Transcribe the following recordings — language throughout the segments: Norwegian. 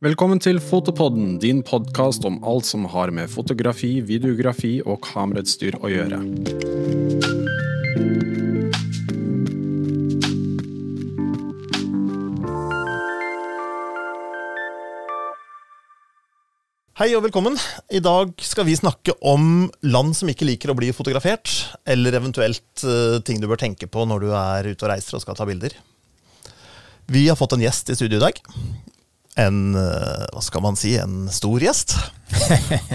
Velkommen til Fotopodden, din podkast om alt som har med fotografi, videografi og kamerautstyr å gjøre. Hei og velkommen. I dag skal vi snakke om land som ikke liker å bli fotografert, eller eventuelt eh, ting du bør tenke på når du er ute og reiser og skal ta bilder. Vi har fått en gjest i studio i dag. En eh, hva skal man si, en stor gjest.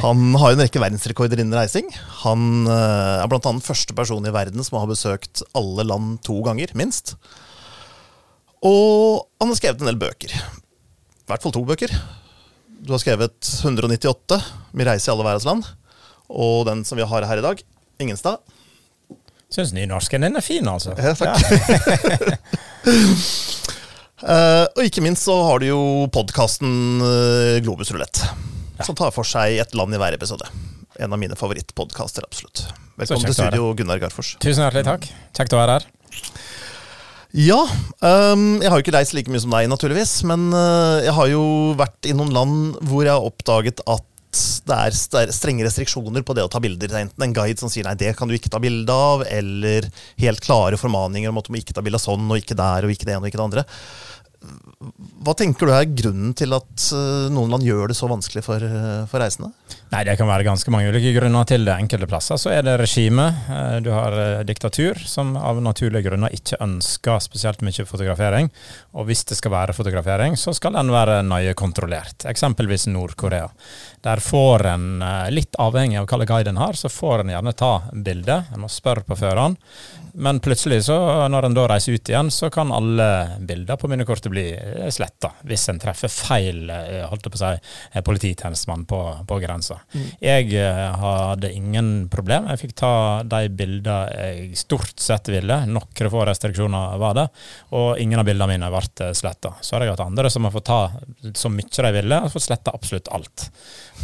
Han har en rekke verdensrekorder innen reising. Han eh, er bl.a. første person i verden som har besøkt alle land to ganger, minst. Og han har skrevet en del bøker. I hvert fall to bøker. Du har skrevet 198, 'Vi reiser i alle verdens land'. Og den som vi har her i dag, 'Ingenstad'. Syns nynorsken din er fin, altså. Ja, takk. Eh, og ikke minst så har du jo podkasten uh, Globus Rulett, som tar for seg et land i hver episode. En av mine favorittpodkaster, absolutt. Velkommen til studio, Gunnar Garfors. Tusen hjertelig takk. Kjekt å være her. Ja, Um, jeg har jo ikke reist like mye som deg, naturligvis. Men uh, jeg har jo vært i noen land hvor jeg har oppdaget at det er strenge restriksjoner på det å ta bilder. Er enten en guide som sier nei, det kan du ikke ta bilde av, eller helt klare formaninger om at du må ikke ta bilde av sånn, og ikke der, og ikke det ene og ikke det andre. Hva tenker du er grunnen til at eh, noen land gjør det så vanskelig for, eh, for reisende? Nei, Det kan være ganske mange ulike grunner til det. Enkelte plasser så er det regime. Eh, Du har diktatur, som av naturlige grunner ikke ønsker spesielt mye fotografering. Og hvis det skal være fotografering, så skal den være nøye kontrollert. Eksempelvis Nord-Korea. Der får en, litt avhengig av hvilken guide en har, så får en gjerne ta bilde. En må spørre på førhånd. Men plutselig, så, når en da reiser ut igjen, så kan alle bilder på minnekortet bli sletta. Hvis en treffer feil eh, holdt jeg på å si, eh, polititjenestemann på, på grensa. Jeg eh, hadde ingen problem. Jeg fikk ta de bildene jeg stort sett ville. Noen få restriksjoner var det. Og ingen av bildene mine ble sletta. Så har jeg hatt andre som har fått ta så mye de ville, og fått sletta absolutt alt.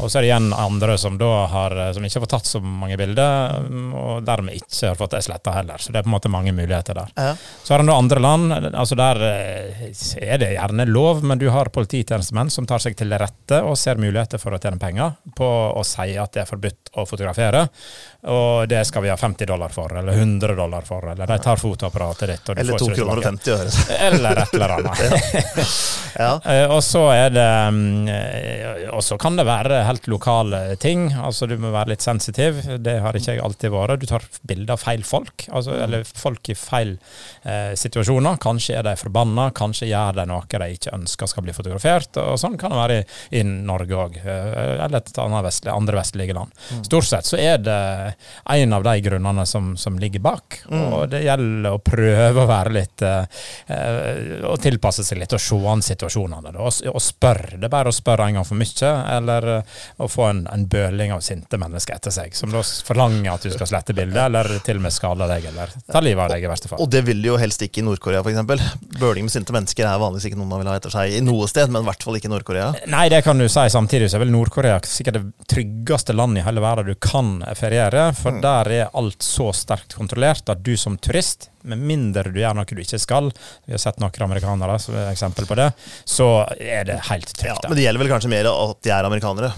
Og så er det igjen andre som da har, som ikke har fått tatt så mange bilder, mm, og dermed ikke har fått sletta heller. Så det er på en måte mange muligheter der. Ja. Så har en da andre land, altså der eh, er det gjerne lov, men du har polititjenestemenn som tar seg til rette og ser muligheter for å tjene penger på å si at det er forbudt å fotografere, og det skal vi ha 50 dollar for, eller 100 dollar for, eller de tar fotoapparatet ditt, Eller får to ikke det kroner og 50 øre. Eller et eller annet. Ja. ja. Og så er det mm, eh, Og så kan det være helt lokale ting. Altså Du må være litt sensitiv. Det har ikke jeg alltid vært. Du tar bilder av feil folk. Altså, eller folk i feil eh, situasjoner. Kanskje er de forbanna, kanskje gjør de noe de ikke ønsker skal bli fotografert. Og sånn kan det være i, i Norge òg, eller et annet vestlig, andre vestlige land. Stort sett så er det en av de grunnene som, som ligger bak. Og det gjelder å prøve å være litt eh, eh, Å tilpasse seg litt og se an situasjonene. Og, og spørre. Det er bare å spørre en gang for mye, eller eh, å få en, en bøling av sinte mennesker etter seg, som da forlanger at du skal slette bildet, eller til og med skade deg, eller ta livet av deg, i verste fall. Og det vil jo helst ikke i Nord-Korea, f.eks. Bøling med sinte mennesker er vanligvis ikke noen man vil ha etter seg i noe sted, men i hvert fall ikke i Nord-Korea. Nei, det kan du si. Samtidig så er vel Nord-Korea sikkert det tryggeste landet i hele verden du kan feriere. For der er alt så sterkt kontrollert at du som turist, med mindre du gjør noe du ikke skal, vi har sett noen amerikanere som er eksempel på det, så er det helt Ja, trygt. men det gjelder vel kanskje mer at de er amerikanere.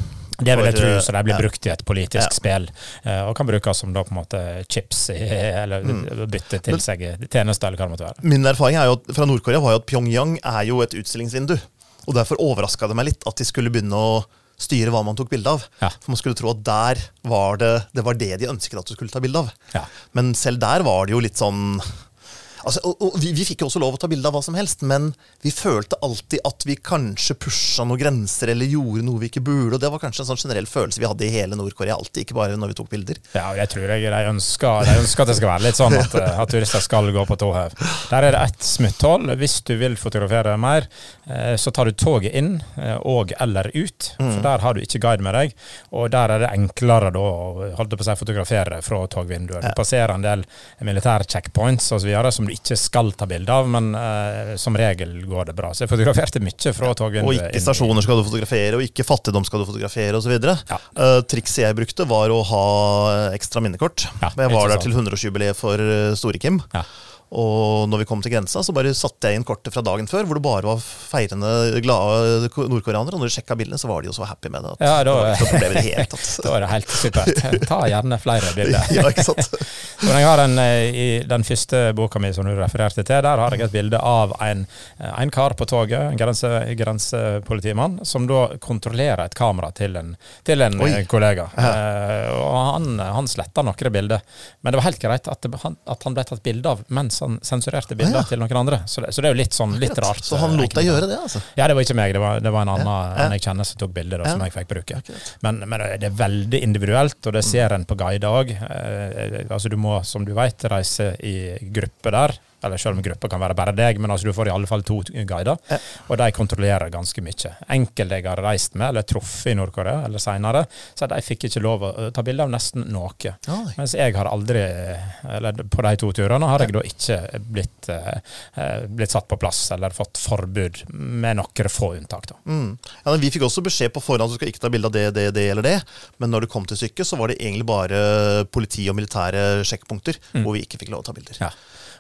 Det vil jeg tro, så de blir ja. brukt i et politisk Ja. spill, eh, og kan brukes som da på en måte chips, eller Mm. bytte til seg tjenester, eller hva det måtte være. Min erfaring er jo at, fra Nord-Korea var jo at Pyongyang er jo et utstillingsvindu. Og derfor overraska det meg litt at de skulle begynne å styre hva man tok bilde av. Ja. For man skulle tro at der var det det var det de ønsket at du skulle ta bilde av. Ja. Men selv der var det jo litt sånn Altså, og, og vi, vi fikk jo også lov å ta bilde av hva som helst, men vi følte alltid at vi kanskje pusha noen grenser eller gjorde noe vi ikke burde. Og det var kanskje en sånn generell følelse vi hadde i hele Nord-Korea, alltid, ikke bare når vi tok bilder. Ja, og jeg tror jeg de ønsker, de ønsker at det skal være litt sånn at, eh, at turister skal gå på tå. Der er det ett smutthull. Hvis du vil fotografere mer, eh, så tar du toget inn eh, og eller ut. For der har du ikke guide med deg. Og der er det enklere da å holdt på å si, fotografere fra togvinduet. Du passerer en del militære checkpoints osv. som du ikke skal ta bilde av, men uh, som regel går det bra. Så jeg fotograferte mye fra togvinduet. Og ikke stasjoner skal du fotografere, og ikke fattigdom skal du fotografere osv. Ja. Uh, trikset jeg brukte, var å ha ekstra minnekort. Ja, jeg var der til 100-årsjubileet for Store-Kim. Ja. Og når vi kom til grensa, så bare satte jeg inn kortet fra dagen før, hvor det bare var feirende, glade nordkoreanere. Og når du sjekka bildene, så var de jo så happy med det. At Ja, da- det var helt, tatt. Da er det helt supert. Ta gjerne flere bilder. ja, ikke sant? Jeg har en, eh, I den første boka mi som du refererte til, der har jeg et bilde av en, eh, en kar på toget, en grense, grensepolitimann, som da kontrollerer et kamera til en, til en Oi. Ja. Uh, Eh, og han, han sletta noen bilder. Men det var helt greit at, det, han, at han ble tatt bilde av mens han sensurerte bilder Ah, ja. til noen andre. Så det, så det er jo litt sånn litt rart. Så han eh, lot deg gjøre det, altså? Ja, det var ikke meg, det var, det var en annen Ja. jeg kjenner som tok bilder, da, Ja. som jeg fikk bruke. Men, men det er veldig individuelt, og det ser en på guider òg. Eh, altså du må, som du vet, reise i gruppe der. Eller selv om gruppa kan være bare deg, men altså du får i alle fall to guider. Ja. Og de kontrollerer ganske mye. Enkelte jeg har reist med, eller truffet i Nord-Korea, eller seinere, så de fikk ikke lov å ta bilde av nesten noe. Oi. Mens jeg har aldri, eller på de to turene, har jeg da ikke blitt, eh, eh, blitt satt på plass, eller fått forbud, med noen få unntak. da. Mm. Ja, men vi fikk også beskjed på forhånd at du skal ikke ta bilde av det, det, det eller det. Men når det kom til stykket, så var det egentlig bare politi og militære sjekkpunkter hvor vi ikke fikk lov å ta bilder. Ja.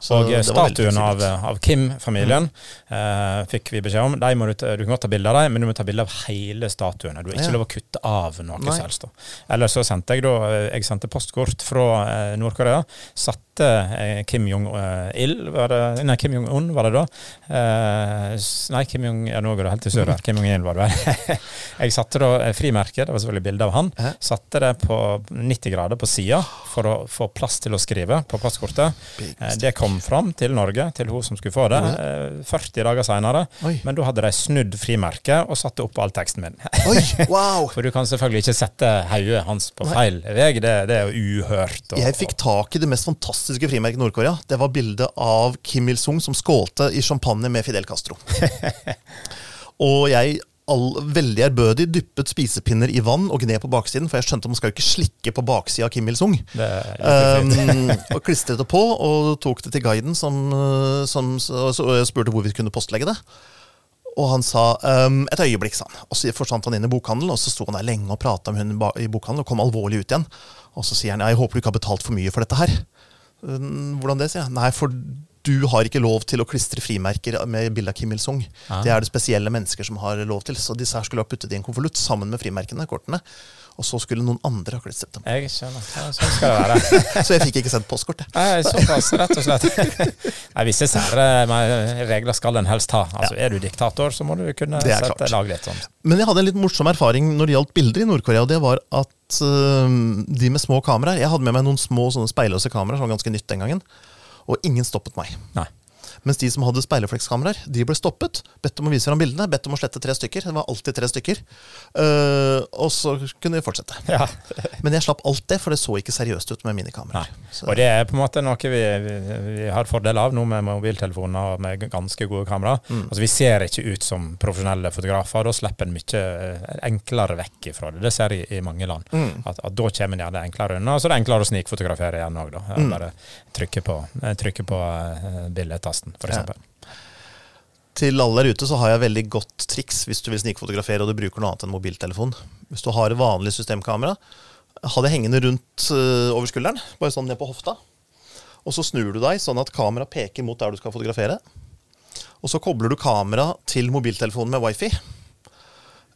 Så og eh, statuen av, av Kim-familien eh, fikk vi beskjed om. Du, du kan godt ta bilde av dem, men du må ta bilde av hele statuen. Du har ikke Ja. lov å kutte av noe Nei. som helst. Eller så sendte jeg da eh, Jeg sendte postkort fra eh, Nord-Korea. Satte eh, Kim Jong-il var det, Nei, Kim Jong-un var det da. Eh, nei, Kim Jong Ja, nå går det helt til sør her. Kim Jong-il var det vel. jeg satte da frimerket, det var selvfølgelig bilde av han. Satte det på 90 grader på sida for å få plass til å skrive på postkortet. Eh, Det kom fram til Norge, til hun som skulle få det, eh, 40 dager seinere. Men da hadde de snudd frimerket og satte opp på all teksten min. Wow! For du kan selvfølgelig ikke sette hodet hans på feil vei. Det, det er jo uhørt. og- Jeg fikk tak i det mest fantastiske frimerket i Nord-Korea. Det var bildet av Kim Il-sung som skålte i champagne med Fidel Castro. og jeg all, veldig ærbødig dyppet spisepinner i vann og gned på baksiden, for jeg skjønte at man skal jo ikke slikke på baksida av Kim Il-sung. Um, og klistret det på og tok det til guiden, som, uh, som så, så jeg spurte hvor vi kunne postlegge det. Og han sa um, et øyeblikk, sa han. Og så forsvant han inn i bokhandelen, og så sto han der lenge og prata med hun i bokhandelen og kom alvorlig ut igjen. Og så sier han jeg håper du ikke har betalt for mye for dette her. Um, hvordan det, sier jeg. Nei, for du har ikke lov til å klistre frimerker med bilde av Kim Il-sung. Ja. Det er det spesielle mennesker som har lov til. Så disse her skulle ha puttet i en konvolutt sammen med frimerkene, kortene. Og så skulle noen andre ha klistret dem. Jeg skjønner. Ja, sånn skal det være. Så jeg fikk ikke sendt postkort. Nei, Såpass, rett og slett. Nei, Visse sære regler skal en helst ha. Altså, Er du diktator, så må du kunne sette lag litt sånn. Men jeg hadde en litt morsom erfaring når det gjaldt bilder i Nord-Korea. og Det var at øh, de med små kameraer Jeg hadde med meg noen små sånne speilløse kameraer som var ganske nytt den gangen. Og ingen stoppet meg. Nei. Mens de som hadde speilreflekskameraer, de ble stoppet. Bedt om å vise fram bildene, bedt om å slette tre stykker. Det var alltid tre stykker. Uh, og så kunne vi fortsette. Ja. Men jeg slapp alt det, for det så ikke seriøst ut med minikameraer. Og det er på en måte noe vi, vi, vi har fordel av nå med mobiltelefoner og med ganske gode kameraer. Mm. Altså Vi ser ikke ut som profesjonelle fotografer, og da slipper en mye eh, enklere vekk ifra det. Det ser jeg i, i mange land. Mm. At, at Da kommer en gjerne enklere unna. Så det er enklere å snikfotografere igjen òg, da. Mm. Bare trykke på, trykker trykke på eh, billedtasten, f.eks. Ja. Til alle der ute så har jeg veldig godt triks hvis du vil snikfotografere og du bruker noe annet enn mobiltelefon. Hvis du har et vanlig systemkamera, ha det hengende rundt øh, over skulderen, bare sånn ned på hofta. Og så snur du deg sånn at kameraet peker mot der du skal fotografere. Og så kobler du kamera til mobiltelefonen med wifi.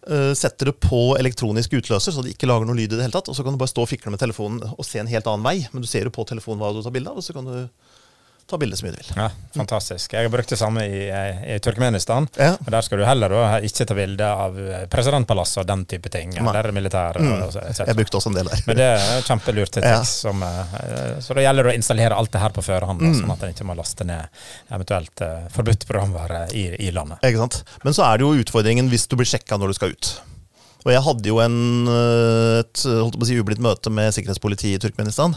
Øh, setter det på elektronisk utløser, så det ikke lager noe lyd i det hele tatt. Og så kan du bare stå og fikle med telefonen og se en helt annen vei. Men du ser jo på telefonen hva du tar bilde av, og så kan du ta bilde så mye du vil. Ja, fantastisk. Jeg har brukt det samme i, i Turkmenistan. Ja. og Der skal du heller da ikke ta bilde av eh, presidentpalasset og den type ting. Nei. Eller militær. Mm. og så- Jeg brukte også en del der. Men det er kjempelurt Ja. Som, eh, så da gjelder det å installere alt det her på førehånd, Mm. sånn at en ikke må laste ned eventuelt eh, forbudt programvare i, i landet. Ikke sant? Men så er det jo utfordringen hvis du blir sjekka når du skal ut. Og jeg hadde jo en, et holdt på å si, ublidt møte med sikkerhetspolitiet i Turkmenistan.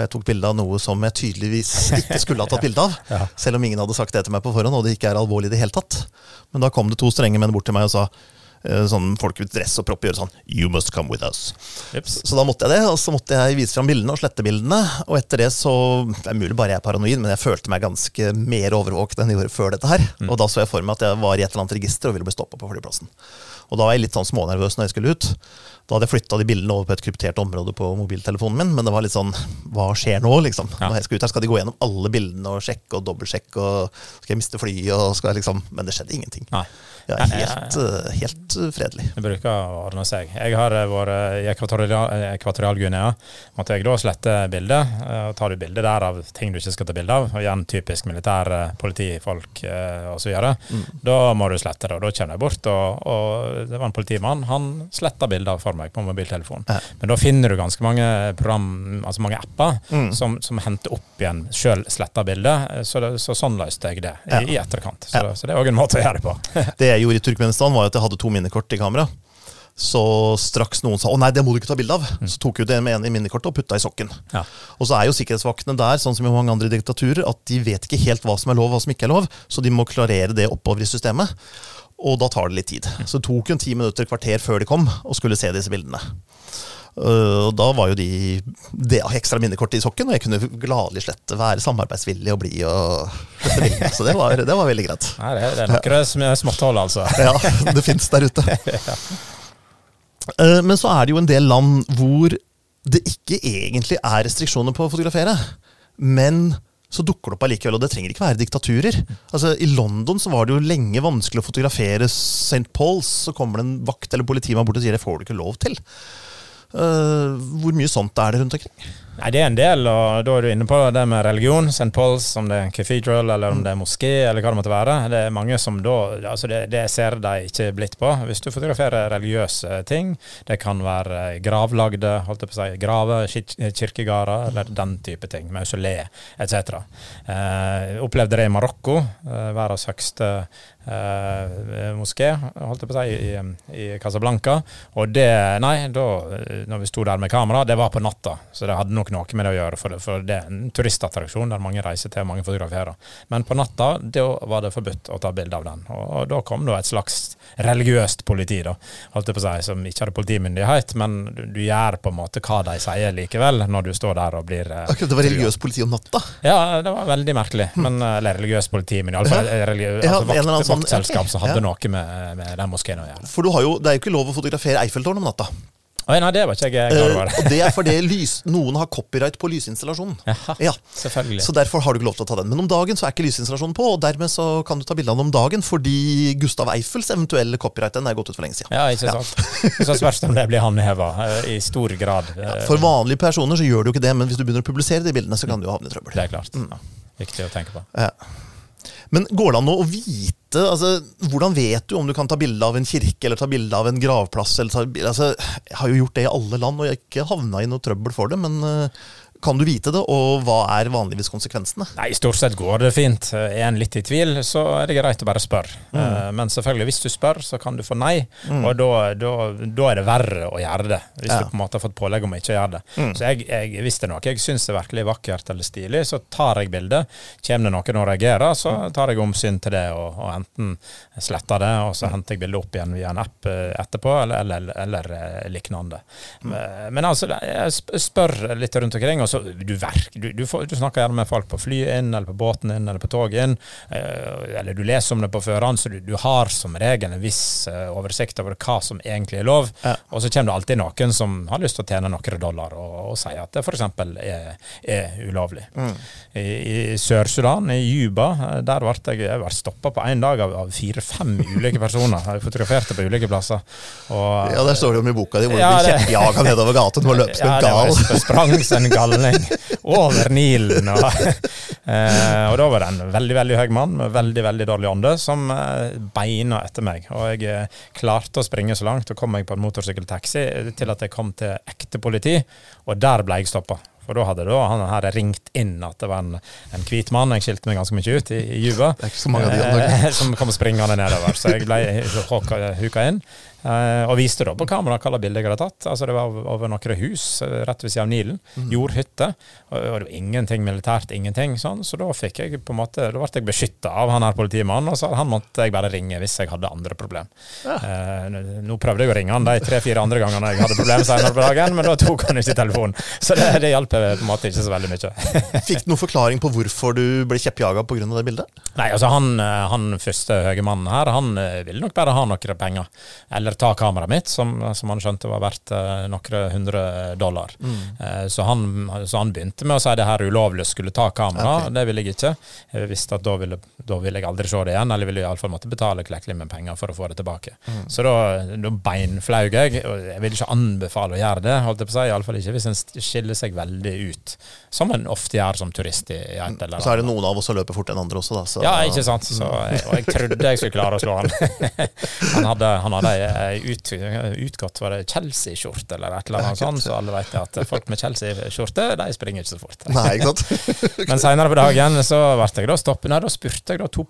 For jeg tok bilde av noe som jeg tydeligvis ikke skulle ha tatt bilde av. Ja. Selv om ingen hadde sagt det til meg på forhånd, og det ikke er alvorlig i det hele tatt. Men da kom det to strenge menn bort til meg og sa øh, sånn folk i dress og propp gjør sånn You must come with us. Ups. Så da måtte jeg det, og så måtte jeg vise fram bildene og slette bildene. Og etter det så Det er mulig bare jeg er paranoid, men jeg følte meg ganske mer overvåket enn jeg gjorde før dette her. Og da så jeg for meg at jeg var i et eller annet register og ville bli stoppa på flyplassen. Og da var jeg litt sånn smånervøs når jeg skulle ut. Da hadde jeg flytta de bildene over på et kryptert område på mobiltelefonen min. Men det var litt sånn Hva skjer nå, liksom? Når jeg skal ut her, skal de gå gjennom alle bildene og sjekke og dobbeltsjekke, og skal jeg miste flyet og skal jeg liksom Men det skjedde ingenting. Nei. Er helt, eh, helt eh, fredelig. Det bruker å ordne seg. Jeg har eh, vært i Ekvatorial- Ekvatorial-Guinea. Måtte jeg da slette bildet. Og tar du bilde der av ting du ikke skal ta bilde av, og igjen typisk militær, eh, politifolk osv., Mm. da må du slette det. Og da kommer jeg bort, og, og det var en politimann. Han sletta bilder for meg på mobiltelefonen. Ja. Men da finner du ganske mange program, altså mange apper Mm. som, som henter opp igjen sjøl sletta bilder. Så, det, så sånn løste jeg det i, Ja. i etterkant. Så, Ja. så det er òg en måte å gjøre det på. Det jeg gjorde i Turkmenistan, var at jeg hadde to minnekort i kamera. Så straks noen sa 'å nei, det må du ikke ta bilde av', så tok jo det med ene i minnekortet og putta i sokken. Ja. Og så er jo sikkerhetsvaktene der, sånn som i mange andre diktaturer, at de vet ikke helt hva som er lov og hva som ikke er lov, så de må klarere det oppover i systemet. Og da tar det litt tid. Så det tok jo en ti minutter, kvarter før de kom og skulle se disse bildene. Øh, Og da var jo de det ekstra minnekortet i sokken, og jeg kunne gladelig slette, være samarbeidsvillig og blid og. Så det var, det var veldig greit. Nei, det, er noe småtthold, altså. Ja, det fins der ute. Eh, Men så er det jo en del land hvor det ikke egentlig er restriksjoner på å fotografere. Men så dukker det opp allikevel, og det trenger ikke være diktaturer. Altså, I London så var det jo lenge vanskelig å fotografere St. Pauls. Så kommer det en vakt eller politimann bort og sier det får du ikke lov til. Eh, hvor mye sånt er det rundt omkring? Nei, Det er en del, og da er du inne på det med religion. St. Pauls, om det er cathedral, eller om det er moské, eller hva det måtte være. Det er mange som da altså det, det ser de ikke blitt på. Hvis du fotograferer religiøse ting, det kan være gravlagde, holdt jeg på å si, graver, kirkegårder eller den type ting. Mausolé, etc. Eh, opplevde det i Marokko, eh, verdens høyeste eh, moské, holdt jeg på å si, i, i Casablanca. Og det, nei, da eh, når vi sto der med kamera, det var på natta, så det hadde nok noe med det å gjøre. For det, for det er en turistattraksjon der mange reiser til, mange fotograferer. Men på natta, da var det forbudt å ta bilde av den. Og, og da kom da et slags religiøst politi, da, holdt jeg på å si, som ikke hadde politimyndighet, men du, du gjør på en måte hva de sier likevel, når du står der og blir eh, Akkurat, det var religiøst politi om natta. ja, det var veldig merkelig. Men, eh, eller religiøst politi, men iallfall Ja. religi- Ja, altså, vakt, sånn- vaktselskap som hadde ja. noe med, med den moskeen å gjøre. For du har jo, det er jo ikke lov å fotografere Eiffeltårnet om natta. Oi, nei, det var ikke jeg klar Eh, over. og det er fordi lys, noen har copyright på lysinstallasjonen. Jaha, Ja, selvfølgelig. Så derfor har du ikke lov til å ta den. Men om dagen så er ikke lysinstallasjonen på, og dermed så kan du ta bilde av den om dagen, fordi Gustav Eiffels eventuelle copyright den er gått ut for lenge siden. Ja, ikke sant. Så spørs det om det blir håndheva i stor grad. Ja, For vanlige personer så gjør du ikke det, men hvis du begynner å publisere de bildene, så kan du jo havne i trøbbel. Det er klart. Ja. Viktig å tenke på. Ja. Men går det an å vite altså, Hvordan vet du om du kan ta bilde av en kirke eller ta bilde av en gravplass? Ta, altså, jeg har jo gjort det i alle land, og jeg har ikke havna i noe trøbbel for det. Men eh, kan du vite det, og hva er vanligvis konsekvensene? Nei, stort sett går det fint. Er en litt i tvil, så er det greit å bare spørre. Mm. Eh, Men selvfølgelig, hvis du spør, så kan du få nei, og da, da, da er det verre å gjøre det. Hvis Ja. du på en måte har fått pålegg om å ikke gjøre det. Mm. Så jeg, jeg, hvis det er noe jeg syns er virkelig vakkert eller stilig, så tar jeg bildet. Kommer det noen og reagerer, så tar jeg omsyn til det, og, og enten sletter det, og så henter jeg bildet opp igjen via en app eh, etterpå, eller, eller, eller eller lignende. Men- Men altså, jeg spør litt rundt omkring, og så du, verk, du, du, du snakker gjerne med folk på flyet inn, eller på båten inn, eller på toget inn, eh, eller du leser om det på førhånd, så du, du har som regel en viss eh, oversikt over hva som egentlig er lov. Ja. Og så kommer det alltid noen som har lyst til å tjene noen dollar, og, og sier at det f.eks. Er, er ulovlig. I, i Sør-Sudan, i Juba, eh, der ble jeg, jeg ble stoppa på én dag av, av fire-fem ulike personer. Jeg fotograferte på ulike plasser. Og, Ja, Der står det om i boka di hvor Ja, du det- kjeppjaga nedover gaten og løper som ja, det var, gal. sprang som en galning over Nilen. Og, eh, og da var det en veldig veldig høy mann med veldig veldig dårlig ånde som eh, beina etter meg. Og jeg eh, klarte å springe så langt og kom meg på en motorsykkeltaxi til at jeg kom til ekte politi, og der ble jeg stoppa. For da hadde da han her ringt inn at det var en, en hvit mann, jeg skilte meg ganske mye ut i, i Juba, eh, som kom springende nedover. Så jeg ble huka inn. Eh, og viste da på kamera hva slags bilde jeg hadde tatt. Altså Det var over, noen hus eh, rett ved siden av Nilen. Mm. Jordhytte. Og, og det var ingenting militært, ingenting sånn. Så da fikk jeg på en måte Da ble jeg beskytta av han her politimannen, og så han måtte jeg bare ringe hvis jeg hadde andre problem. Ja. nå- nå prøvde jeg å ringe han de tre-fire andre gangene jeg hadde problem senere på dagen, men da tok han ikke telefonen. Så det, det hjalp på en måte ikke så veldig mye. Fikk du noen forklaring på hvorfor du ble kjeppjaga pga. det bildet? Nei, altså han, han første høye mannen her, han ville nok bare ha noen penger. Eller eller ta kameraet mitt, som, som, han skjønte var verdt uh, noen hundre dollar. Mm. Uh, så, han, så, han, begynte med å si det her ulovlig skulle ta kamera. Okay. Det ville jeg ikke. Jeg visste at da ville, da ville jeg aldri se det igjen, eller ville iallfall måtte betale klekkelig med penger for å få det tilbake. Mm. Så da, da beinflaug jeg. og Jeg vil ikke anbefale å gjøre det, holdt jeg på å si, iallfall ikke hvis en skiller seg veldig ut, som en ofte gjør som turist. i, et eller Så er det noen av oss som løper fort enn andre også, da. Så. Ja, ikke sant. Så, og jeg trodde jeg skulle klare å slå han. han hadde, han hadde ei ut, utgått var det Chelsea-skjorte eller et eller annet sånt, så alle vet at folk med Chelsea-skjorte de springer ikke så fort. Nei, ikke sant? Men seinere på dagen så ble jeg da stoppet. Nei, da spurte jeg da to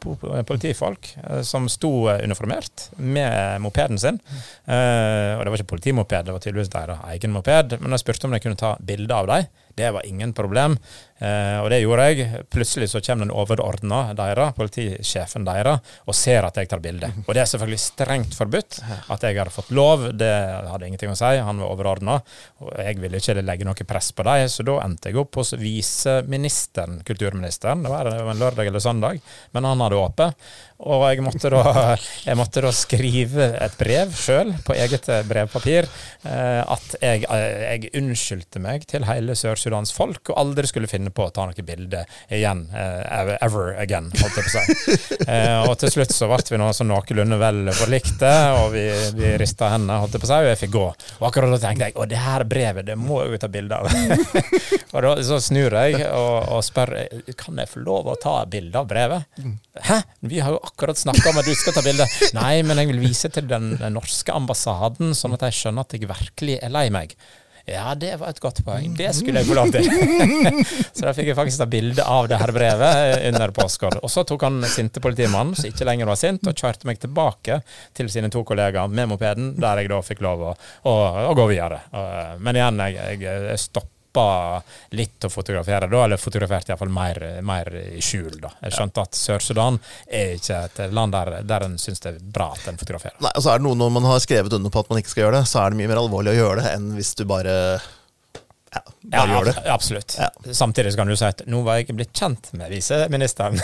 politifolk eh, som sto uniformert med mopeden sin. Og det var ikke politimoped, det var tydeligvis deres egen moped. Men jeg spurte om de kunne ta bilde av dem. Det var ingen problem. Eh, og det gjorde jeg. Plutselig så kommer den overordna deres, politisjefen deres, og ser at jeg tar bilde. Og det er selvfølgelig strengt forbudt at jeg hadde fått lov. Det hadde ingenting å si. Han var overordna. Og jeg ville ikke legge noe press på dem, så da endte jeg opp hos viseministeren, kulturministeren. Det var en lørdag eller søndag, men han hadde åpent. Og jeg måtte da, jeg måtte da skrive et brev sjøl, på eget brevpapir, eh, at jeg, jeg unnskyldte meg til hele Sør-Sudans folk, og aldri skulle finne på å ta noe bilde igjen. Uh, ever again, holdt jeg på å si. uh, og til slutt så ble vi nå sånn noenlunde vel forlikte, og vi, vi rista hendene, holdt jeg på å si, og jeg fikk gå. Og akkurat da tenkte jeg å, det her brevet, det må jeg jo ta bilde av. og da så snur jeg og, og, spør kan jeg få lov å ta bilde av brevet. Hæ? Vi har jo akkurat snakka om at du skal ta bilde. Nei, men jeg vil vise til den norske ambassaden, sånn at jeg skjønner at jeg virkelig er lei meg. Ja, det var et godt poeng. Det skulle jeg få lov til. så da fikk jeg faktisk ta bilde av det her brevet under påskeår. Og så tok han sinte politimannen, som ikke lenger var sint, og kjørte meg tilbake til sine to kollegaer med mopeden, der jeg da fikk lov å, å, å gå videre. Men igjen, jeg, jeg stoppa stoppa litt å fotografere da, eller fotograferte iallfall mer, mer i skjul. da. Jeg skjønte at Sør-Sudan er ikke et land der, der en syns det er bra at en fotograferer. Nei, og så er det noe Når man har skrevet under på at man ikke skal gjøre det, så er det mye mer alvorlig å gjøre det enn hvis du bare ja, bare ja, gjør det. Absolutt. Ja. Samtidig kan du si at nå var jeg blitt kjent med viseministeren.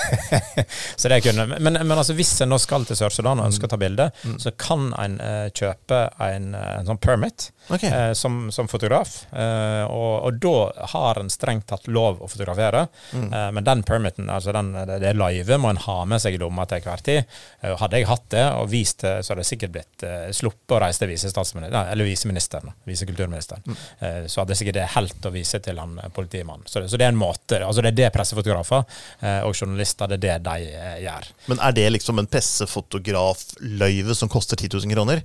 så det kunne, men, men altså, hvis en nå skal til Sør-Sudan og ønsker å ta bilde, mm. så kan en uh, kjøpe en, en, sånn permit okay. uh, som, som, fotograf. Uh, og, og, da har en strengt tatt lov å fotografere. Mm. men den permiten, altså den, det, det løyvet, må en ha med seg i lomma til enhver tid. hadde jeg hatt det og vist det, så hadde jeg sikkert blitt sluppet å reise til viseministeren, eller viseministeren, visekulturministeren. Mm. så hadde jeg sikkert det helt å vise til han eh, politimannen. Så, så, det er en måte, altså det er det pressefotografer eh, og journalister det er det de eh, gjør. Men er det liksom en pressefotografløyve som koster 10 000 kroner?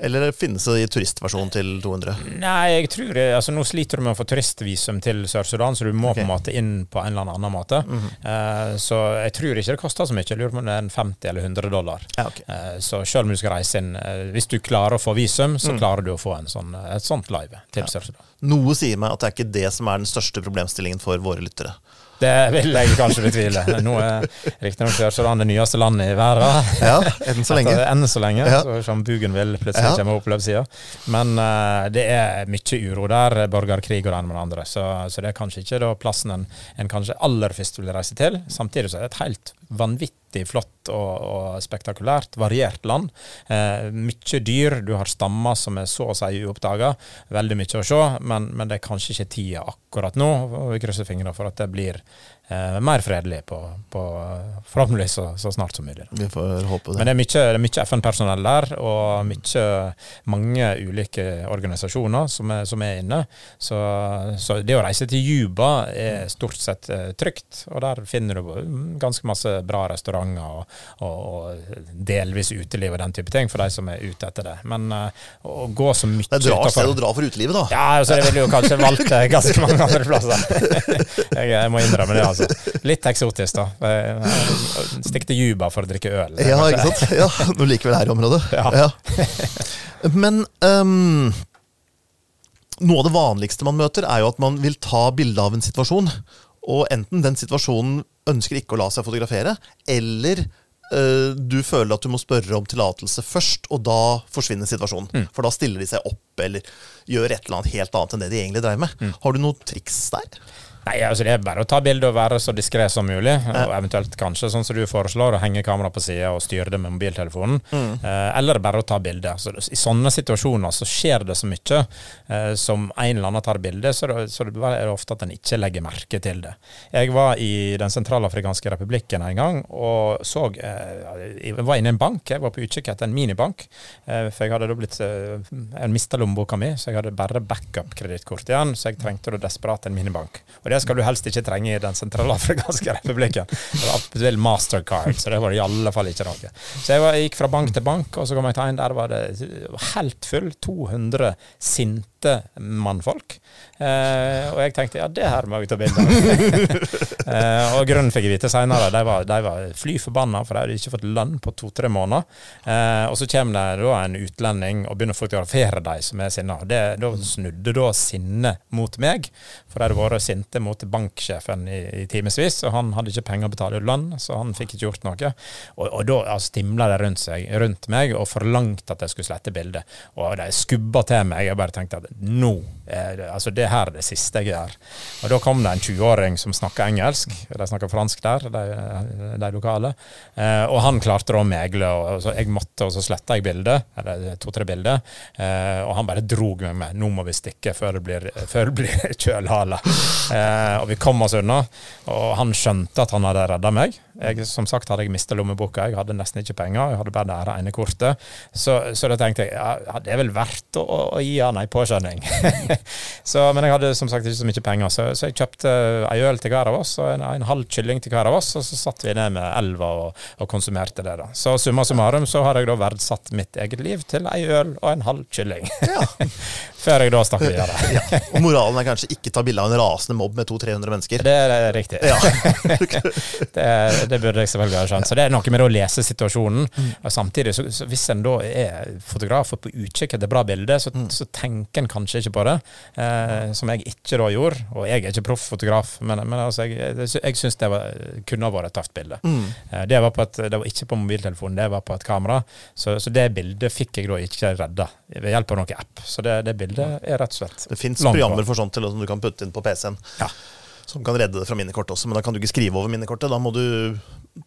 Eller finnes det i turistversjonen til 200? Nei, jeg tror det, altså Nå sliter du med å få turistvisum til Sør-Sudan, så du må okay. på en måte inn på en eller annen måte. Mm -hmm. uh, så jeg tror ikke det koster så mye. Jeg lurer på om det er en 50 eller 100 dollar. Ja, okay. uh, så selv om du skal reise inn uh, Hvis du klarer å få visum, så mm. klarer du å få sånn, et sånt live til ja. Sør-Sudan. Noe sier meg at det er ikke det som er den største problemstillingen for våre lyttere. Det vil jeg kanskje betvile. Nå er riktignok Sør-Sudan det nyeste landet i verden. Ja, enn så lenge. enn så lenge, ja. så som Bougainville plutselig ja. kommer opp løpssida. Men uh, det er mye uro der, borgerkrig og det ene med det andre. Så, så, det er kanskje ikke da plassen en, en kanskje aller først vil reise til. Samtidig så er det et helt vanvittig flott og, og spektakulært, variert land. Eh, mye dyr. Du har stammer som er så å si uoppdaga. Veldig mye å se, men, men, det er kanskje ikke tida akkurat nå. og Vi krysser fingrene for at det blir eh, mer fredelig på, på forhåpentligvis så, så, snart som mulig. Vi får håpe det. Men det er mye, mye FN-personell der, og mye, mange ulike organisasjoner som er, som er inne. Så, så, det å reise til Juba er stort sett eh, trygt, og der finner du ganske masse bra restauranter og, og, og delvis uteliv og den type ting for de som er ute etter det. Men uh, å gå så mye Det er rart sted å dra for utelivet, da. Ja, så jeg ville jo kanskje valgt ganske mange andre plasser. jeg, jeg må innrømme det, altså altså. Litt eksotisk, da. Stikk til Juba for å drikke øl. Ja, ikke sant. Ja, Nå liker vi det her området. Ja. ja. Men um, noe av det vanligste man møter, er jo at man vil ta bilde av en situasjon. Og enten den situasjonen ønsker ikke å la seg fotografere, eller uh, du føler at du må spørre om tillatelse først, og da forsvinner situasjonen. Mm. For da stiller de seg opp eller gjør et eller annet helt annet enn det de egentlig dreier med. Mm. Har du noen triks der? Nei, altså Det er bare å ta bilde og være så diskré som mulig. Og eventuelt kanskje, sånn som du foreslår, å henge kameraet på sida og styre det med mobiltelefonen. Mm. Eh, eller bare å ta bilde. Så I sånne situasjoner så skjer det så mye eh, som en eller annen tar bilde, så, det, så det er ofte at en ikke legger merke til det. Jeg var i Den sentralafrikanske republikken en gang og så eh, Jeg var inne i en bank. Jeg var på utkikk etter en minibank. Eh, for jeg hadde da blitt eh, Jeg mista lommeboka mi, så jeg hadde bare backup-kredittkort igjen. Så jeg trengte da desperat en minibank. Og det skal du helst ikke trenge i Den sentralafrikanske republikken. Det attpåtil mastercard, så det var i alle fall ikke noe. Så jeg, var, jeg gikk fra bank til bank, og så kom jeg til en der var det helt full. 200 sinte mannfolk. Eh, og jeg tenkte ja, det her må jeg ta bilde av. eh, og grunnen fikk jeg vite seinere. De de var fly forbanna, for de hadde ikke fått lønn på to-tre måneder. Eh, og så kommer det da en utlending og begynner å fotografere de som er sinna. Det, da snudde da sinnet mot meg, for de hadde vært sinte mot banksjefen i, i timevis, og han hadde ikke penger å betale lønn, så han fikk ikke gjort noe. Og, og da altså, stimla de rundt, seg, rundt meg og forlangte at jeg skulle slette bildet. Og de skubba til meg. Jeg bare tenkte at nå er det, altså det her er det siste jeg gjør. Og da kom det en 20-åring som snakka engelsk. De snakka fransk der, de, de lokale. Eh, og han klarte da å megle, og så jeg måtte, og så sletta jeg bildet, eller to-tre bilder. Eh, og han bare drog meg med. Nå må vi stikke før det blir, før det blir kjølhale. Eh, og vi kom oss unna. Og han skjønte at han hadde redda meg. Jeg, som sagt hadde jeg mista lommeboka, jeg hadde nesten ikke penger. Jeg hadde bare det her ene kortet. Så, så da tenkte jeg ja, det er vel verdt å, å gi han ei påskjønning. så, men jeg hadde som sagt ikke så mye penger, så, så jeg kjøpte ei øl til hver av oss og en, en halv kylling til hver av oss, og så satt vi ned med elva og, og konsumerte det. da. Så summa summarum så har jeg da verdsatt mitt eget liv til ei øl og en halv kylling. Ja. Før jeg da snakker videre. ja. Og moralen er kanskje ikke ta bilde av en rasende mobb med 200-300 mennesker. Det er riktig. Ja. det, det burde jeg selvfølgelig ha skjønt. Så det er noe med å lese situasjonen. Og samtidig, så, så hvis en da er fotograf og på utkikk etter bra bilder, så, så tenker en kanskje ikke på det. Eh, som jeg ikke da gjorde. Og jeg er ikke profffotograf, men, men altså, jeg, jeg syns det var, kunne ha vært et tøft bilde. Eh, det, var på et, det var ikke på mobiltelefonen, det var på et kamera. Så, så det bildet fikk jeg da ikke redda ved hjelp av noen app. Så det, det bildet er rett og slett Det fins programmer for sånt til, som du kan putte inn på PC-en. Ja. Som kan redde det fra minnekortet også, men da kan du ikke skrive over minnekortet. Da må du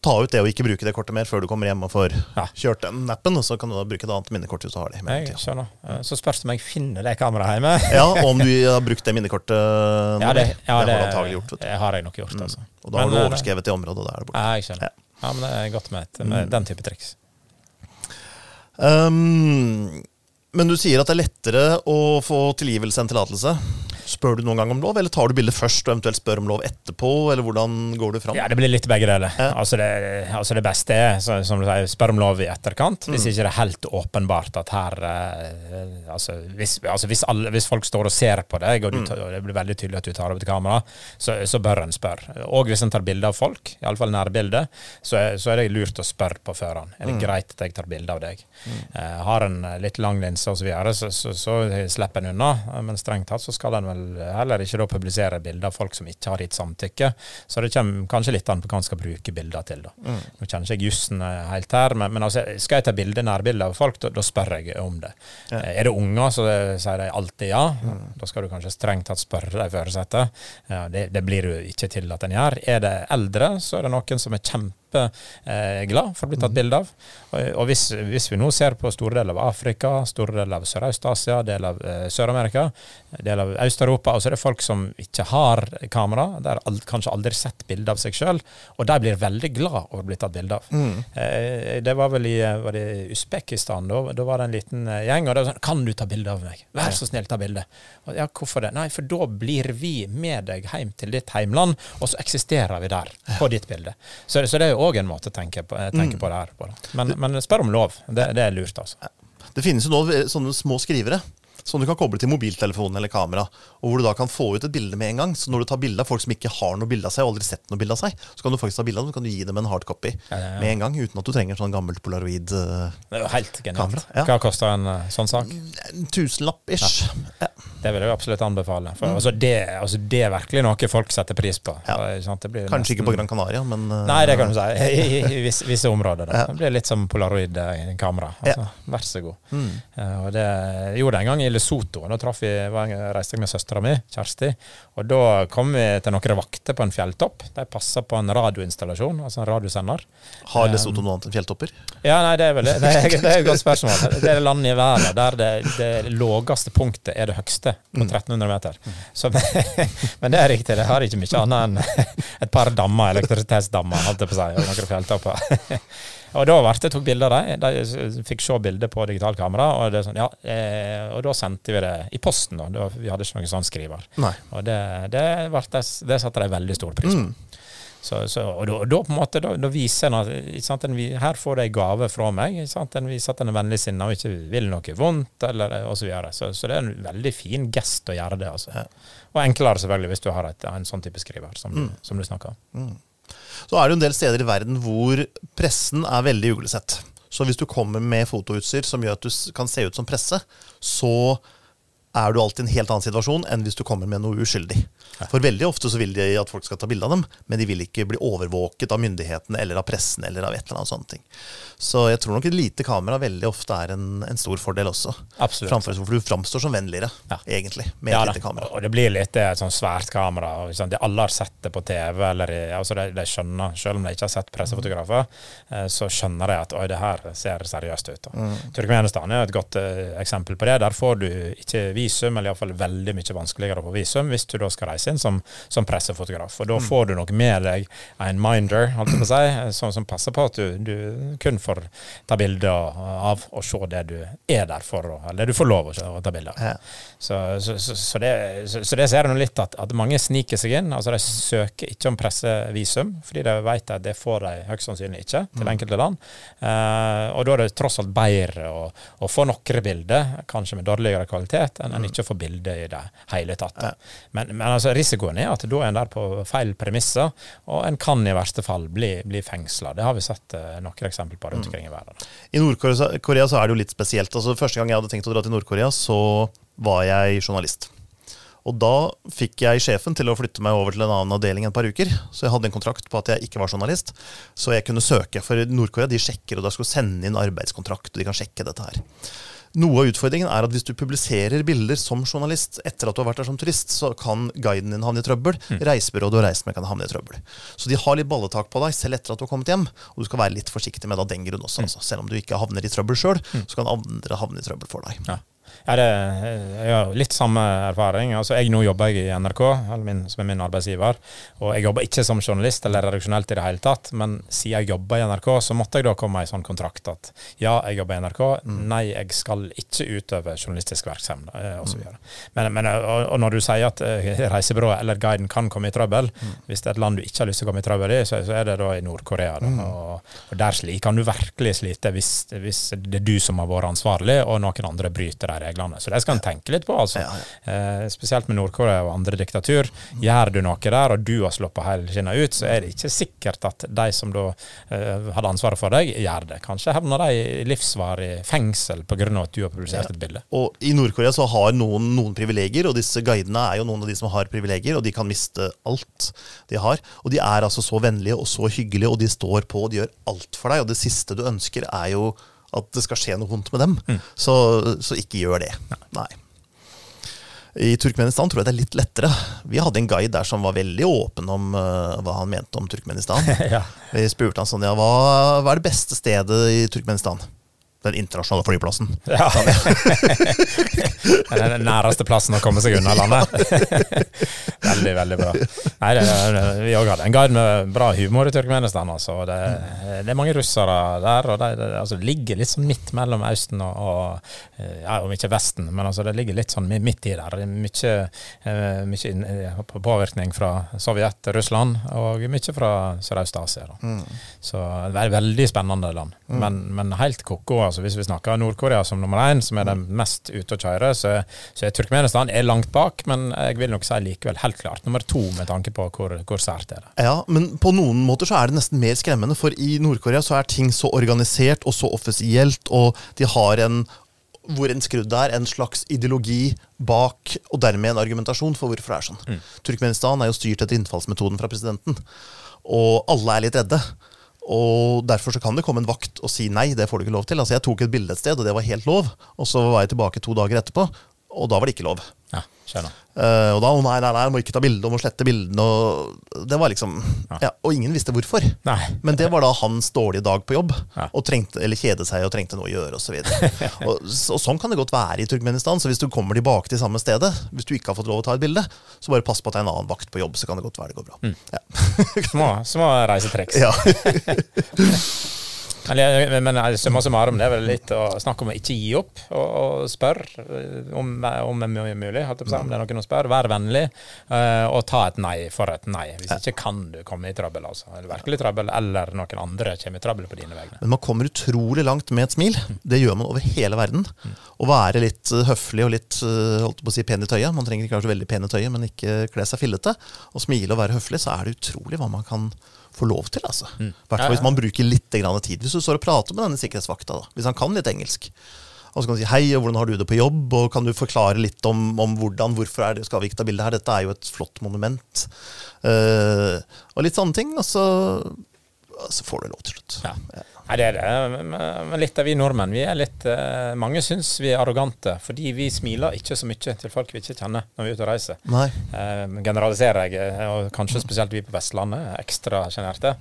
ta ut det og ikke bruke det kortet mer før du kommer hjem og får Ja. kjørt den appen. Og så kan du da bruke et annet minnekort hvis du har det. Jeg skjønner. Eh, Så spørs det om jeg finner det kameraet hjemme. Ja, og om du har brukt det minnekortet nå. Ja, det, ja, har det, har, gjort. Det har jeg nok gjort, altså. Og da har du eh, overskrevet det området, er det borte. Ja, jeg skjønner. Ja, men det er godt med, et, med den type triks. Um, men du sier at det er lettere å få tilgivelse enn tillatelse. Spør du noen gang om lov, eller tar du bildet først og eventuelt spør om lov etterpå? Eller hvordan går du fram? Ja, det blir litt begge deler. Ja. Altså, det, altså det beste er, så, som du sier, spør om lov i etterkant. Hvis Mm. ikke det er helt åpenbart at her eh, altså, hvis, altså hvis, alle, hvis folk står og ser på deg, og, du, Mm. tar- og det blir veldig tydelig at du tar opp et kamera, så, så bør en spørre. Og hvis en tar bilde av folk, iallfall nærbilde, så, så er det lurt å spørre på førhånd. Er det Mm. greit at jeg tar bilde av deg? Eh, har en litt lang linse osv., så, så, så, så slipper en unna. Men strengt tatt så skal en vel heller ikke da publisere bilder av folk som ikke har gitt samtykke. Så det kommer kanskje litt an på hva en skal bruke bilder til. da. Nå kjenner ikke jeg jussen eh, helt her, men, men altså, skal jeg ta bilde, nærbilde av folk, da, da spør jeg om det. Ja. Eh, Er det unger, så sier de alltid ja. Da skal du kanskje strengt tatt spørre de foresatte. Ja, det, det blir jo ikke til at en gjør. Er det eldre, så er det noen som er kjempe eh, glad for å bli tatt bilde av. Og, hvis, hvis vi nå ser på store deler av Afrika, store deler av Sørøst-Asia, deler av eh, Sør-Amerika, deler av Øst-Europa, og så er det folk som ikke har kamera, de har ald kanskje aldri sett bilde av seg sjøl, og de blir veldig glad over å bli tatt bilde av. Eh, det var vel i var det Usbekistan, da, da var det en liten eh, gjeng, og det var sånn Kan du ta bilde av meg? Vær så snill, ta bilde. Og, Ja, hvorfor det? Nei, for da blir vi med deg hjem til ditt heimland, og så eksisterer vi der, på ditt bilde. Så, så det er jo òg en måte å tenke på, tenke på det her. Men, men spør om lov. Det, det er lurt, altså. Det finnes jo nå sånne små skrivere som du kan koble til mobiltelefonen eller kamera, og hvor du da kan få ut et bilde med en gang. Så når du tar bilde av folk som ikke har noe bilde av seg, og aldri sett noe bilde av seg, så kan du faktisk ta bilde av dem, så kan du gi dem en hardcopy Ja, ja, ja. med en gang, uten at du trenger sånn gammelt polaroid. eh. Hva koster en eh, sånn sak? En tusenlapp ish. Det vil jeg absolutt anbefale. For Mm. altså, det, altså, det er virkelig noe folk setter pris på. Kanskje ikke på Gran Canaria, men eh, Nei, det kan du si. I, i, i visse, visse områder. Da. Det blir litt som polaroid-kamera. Altså, Vær så god. Mm. Uh, og det gjorde det en gang i Lesotho. Da traff jeg, reiste jeg med søstera mi, Kjersti. Og da kom vi til noen vakter på en fjelltopp. De passa på en radioinstallasjon, altså en radiosender. Har Lesotho noe annet enn fjelltopper? Ja, nei, det er vel det. Det er, det er et godt spørsmål. Det er det landet i verden der det, det laveste punktet er det høgste, på 1300 meter. Så, men det er riktig, det har ikke mye annet enn et par dammer, elektrisitetsdammer, holdt jeg på å si, og noen fjelltopper. Og da ble det tok bilder av dem. De fikk se bilder på digitalkamera. Og, det sånn, ja, eh, og da sendte vi det i posten. da. Vi hadde ikke noen sånn skriver. Nei. Og det, det, det, det satte de veldig stor pris på. Mm. Så, så, og da, da på en måte, da, da viser en at her får de gave fra meg. En viser at en er vennlig sinna og ikke vil noe vondt, eller og så videre. Så, så det er en veldig fin gest å gjøre det. Altså. Ja. Og enklere selvfølgelig hvis du har et, en sånn type skriver som, mm. som du snakker om. Så er det en del steder i verden hvor pressen er veldig uglesett. Så hvis du kommer med fotoutstyr som gjør at du kan se ut som presse, så er du alltid i en helt annen situasjon enn hvis du kommer med noe uskyldig. For veldig ofte så vil de at folk skal ta bilde av dem, men de vil ikke bli overvåket av myndighetene eller av pressen eller av et eller annet sånt. Så jeg tror nok et lite kamera veldig ofte er en, en stor fordel også. Absolutt. Framfor, for du framstår som vennligere, Ja. egentlig, med Ja et lite kamera. og det blir litt det, et sånn svært kamera. De alle har sett det på TV, eller altså de, de skjønner, selv om de ikke har sett pressefotografer, eh, så skjønner de at oi, det her ser seriøst ut. Mm. Turkmenistan er et godt uh, eksempel på det. Der får du ikke visum, eller iallfall veldig mye vanskeligere å få visum, hvis du da skal reise inn som, som pressefotograf. Og da Mm. får du nok med deg en minder, holdt jeg på å si, som, som passer på at du, du kun får ta bilder av og se det du er der for, eller det du får lov å, ta bilder av. Ja. Så, så, så, det, så, så det ser jeg nå litt at, at mange sniker seg inn. altså De søker ikke om pressevisum, fordi de vet at det får de høyst sannsynlig ikke til enkelte land. Uh, og da er det tross alt bedre å, å få noen bilder, kanskje med dårligere kvalitet, enn en ikke å få bilder i det hele tatt. Men, men altså, risikoen er at da er en der på feil premisser, og en kan i verste fall bli, bli fengsla. Det har vi sett eh, noen eksempler på rundt omkring i verden. I Nord-Korea så er det jo litt spesielt. Altså, første gang jeg hadde tenkt å dra til Nord-Korea, så var jeg journalist. Og da fikk jeg sjefen til å flytte meg over til en annen avdeling et par uker. Så jeg hadde en kontrakt på at jeg ikke var journalist, så jeg kunne søke. For Nord-Korea de sjekker, og da skal sende inn arbeidskontrakt, og de kan sjekke dette her. Noe av utfordringen er at hvis du publiserer bilder som journalist etter at du har vært der som turist, så kan guiden din havne i trøbbel. Reisebyrået du har reist med, kan havne i trøbbel. Så de har litt balletak på deg selv etter at du har kommet hjem. Og du skal være litt forsiktig med det av den grunn også. Altså. Selv om du ikke havner i trøbbel sjøl, så kan andre havne i trøbbel for deg. Ja. Ja, det, jeg har litt samme erfaring. Altså, jeg Nå jobber jeg i NRK, min, som er min arbeidsgiver. Og jeg jobber ikke som journalist eller redaksjonelt i det hele tatt, men siden jeg jobber i NRK, så måtte jeg da komme i sånn kontrakt at ja, jeg jobber i NRK, nei, jeg skal ikke utøve journalistisk virksomhet eh, osv. Men, men, og, og når du sier at eh, reisebyrået eller guiden kan komme i trøbbel, hvis det er et land du ikke har lyst til å komme i trøbbel i, så, så er det da i Nord-Korea. da. Og, og der kan du virkelig slite hvis, hvis det er du som har vært ansvarlig, og noen andre bryter de reglene. Så det skal en tenke litt på, altså. Eh, spesielt med Nord-Korea og andre diktatur. Gjør du noe der, og du har sluppet hælskinna ut, så er det ikke sikkert at de som da eh, hadde ansvaret for deg, gjør det. Kanskje havner de i livsvarig fengsel pga. at du har publisert et bilde. Og i Nord-Korea så har noen noen privilegier, og disse guidene er jo noen av de som har privilegier, og de kan miste alt de har. Og de er altså så vennlige og så hyggelige, og de står på og de gjør alt for deg. Og det siste du ønsker, er jo at det skal skje noe vondt med dem. Så, så ikke gjør det. Nei. I Turkmenistan tror jeg det er litt lettere. Vi hadde en guide der som var veldig åpen om uh, hva han mente om Turkmenistan. ja. Vi spurte han sånn, ja, hva, hva er det beste stedet i Turkmenistan? Den internasjonale flyplassen. Ja. Den næreste plassen å komme seg unna landet. veldig, veldig bra. Nei, det, vi òg hadde en guide med bra humor i Turkmenistan. Altså. Det, det er mange russere der. og Det, det altså, ligger litt sånn midt mellom Østen og, og ja, om ikke Vesten, men altså, det ligger litt sånn midt i der. Er Mye, eh, mye eh, påvirkning fra Sovjet, Russland, og mye fra Sørøst-Asia. Mm. Så det er et veldig spennende land. Men, men helt ko-ko. Altså, hvis vi snakker Nord-Korea som nummer én, som er den mest ute å kjøre, så, så er Turkmenistan er langt bak, men jeg vil nok si likevel helt klart nummer to med tanke på hvor, hvor sært det er. Ja, men på noen måter så er det nesten mer skremmende, for i Nord-Korea så er ting så organisert og så offisielt, og de har en hvor en skrudd er en slags ideologi bak, og dermed en argumentasjon for hvorfor det er sånn. Turkmenistan er jo styrt etter innfallsmetoden fra presidenten, og alle er litt redde. Og Derfor så kan det komme en vakt og si nei, det får du ikke lov til. Altså Jeg tok et bilde et sted, og det var helt lov. Og så var jeg tilbake to dager etterpå, og da var det ikke lov. Ja, skjønner. Uh, og da å nei, nei, nei, må ikke ta bilde, må slette bildene. Og det var liksom ja. Og ingen visste hvorfor. Nei. Men det var da hans dårlige dag på jobb. Ja. Og trengte, eller kjede seg og trengte noe å gjøre osv. og, og, og sånn kan det godt være i Turkmenistan. Så hvis du kommer tilbake til samme stedet, hvis du ikke har fått lov å ta et bilde, så bare pass på at det er en annen vakt på jobb, så kan det godt være det går bra. Ja. Små, små reisetriks. Ja. Men, men eh, summa summarum, det er vel litt å snakke om å ikke gi opp, og, og spørre om, om det er mulig. Om det er noen å spørre. Vær vennlig, uh, og ta et nei for et nei. Hvis ikke kan du komme i trøbbel, altså. Eller virkelig trøbbel, eller noen andre kommer i trøbbel på dine vegne. Men man kommer utrolig langt med et smil. Det gjør man over hele verden. Å være litt høflig og litt holdt på å si pen i tøyet. Man trenger ikke være så veldig pen i tøyet, men ikke kle seg fillete. Og smile og være høflig, så er det utrolig hva man kan få lov til. altså. Mm. hvert fall hvis man bruker litt tid. Hvis du står og prater med denne sikkerhetsvakta, da, hvis han kan litt engelsk, og så kan du si hei, og hvordan har du det på jobb, og kan du forklare litt om, om hvordan, hvorfor er det, skal vi ikke ta bilde her, dette er jo et flott monument. Uh, og litt sånne ting. Og så, og så får du lov til slutt. Ja. Nei, det er det. Men litt av vi nordmenn, vi er litt uh, Mange syns vi er arrogante fordi vi smiler ikke så mye til folk vi ikke kjenner når vi er ute og reiser. Nei. Uh, generaliserer jeg, og kanskje spesielt vi på Vestlandet, ekstra sjenerte.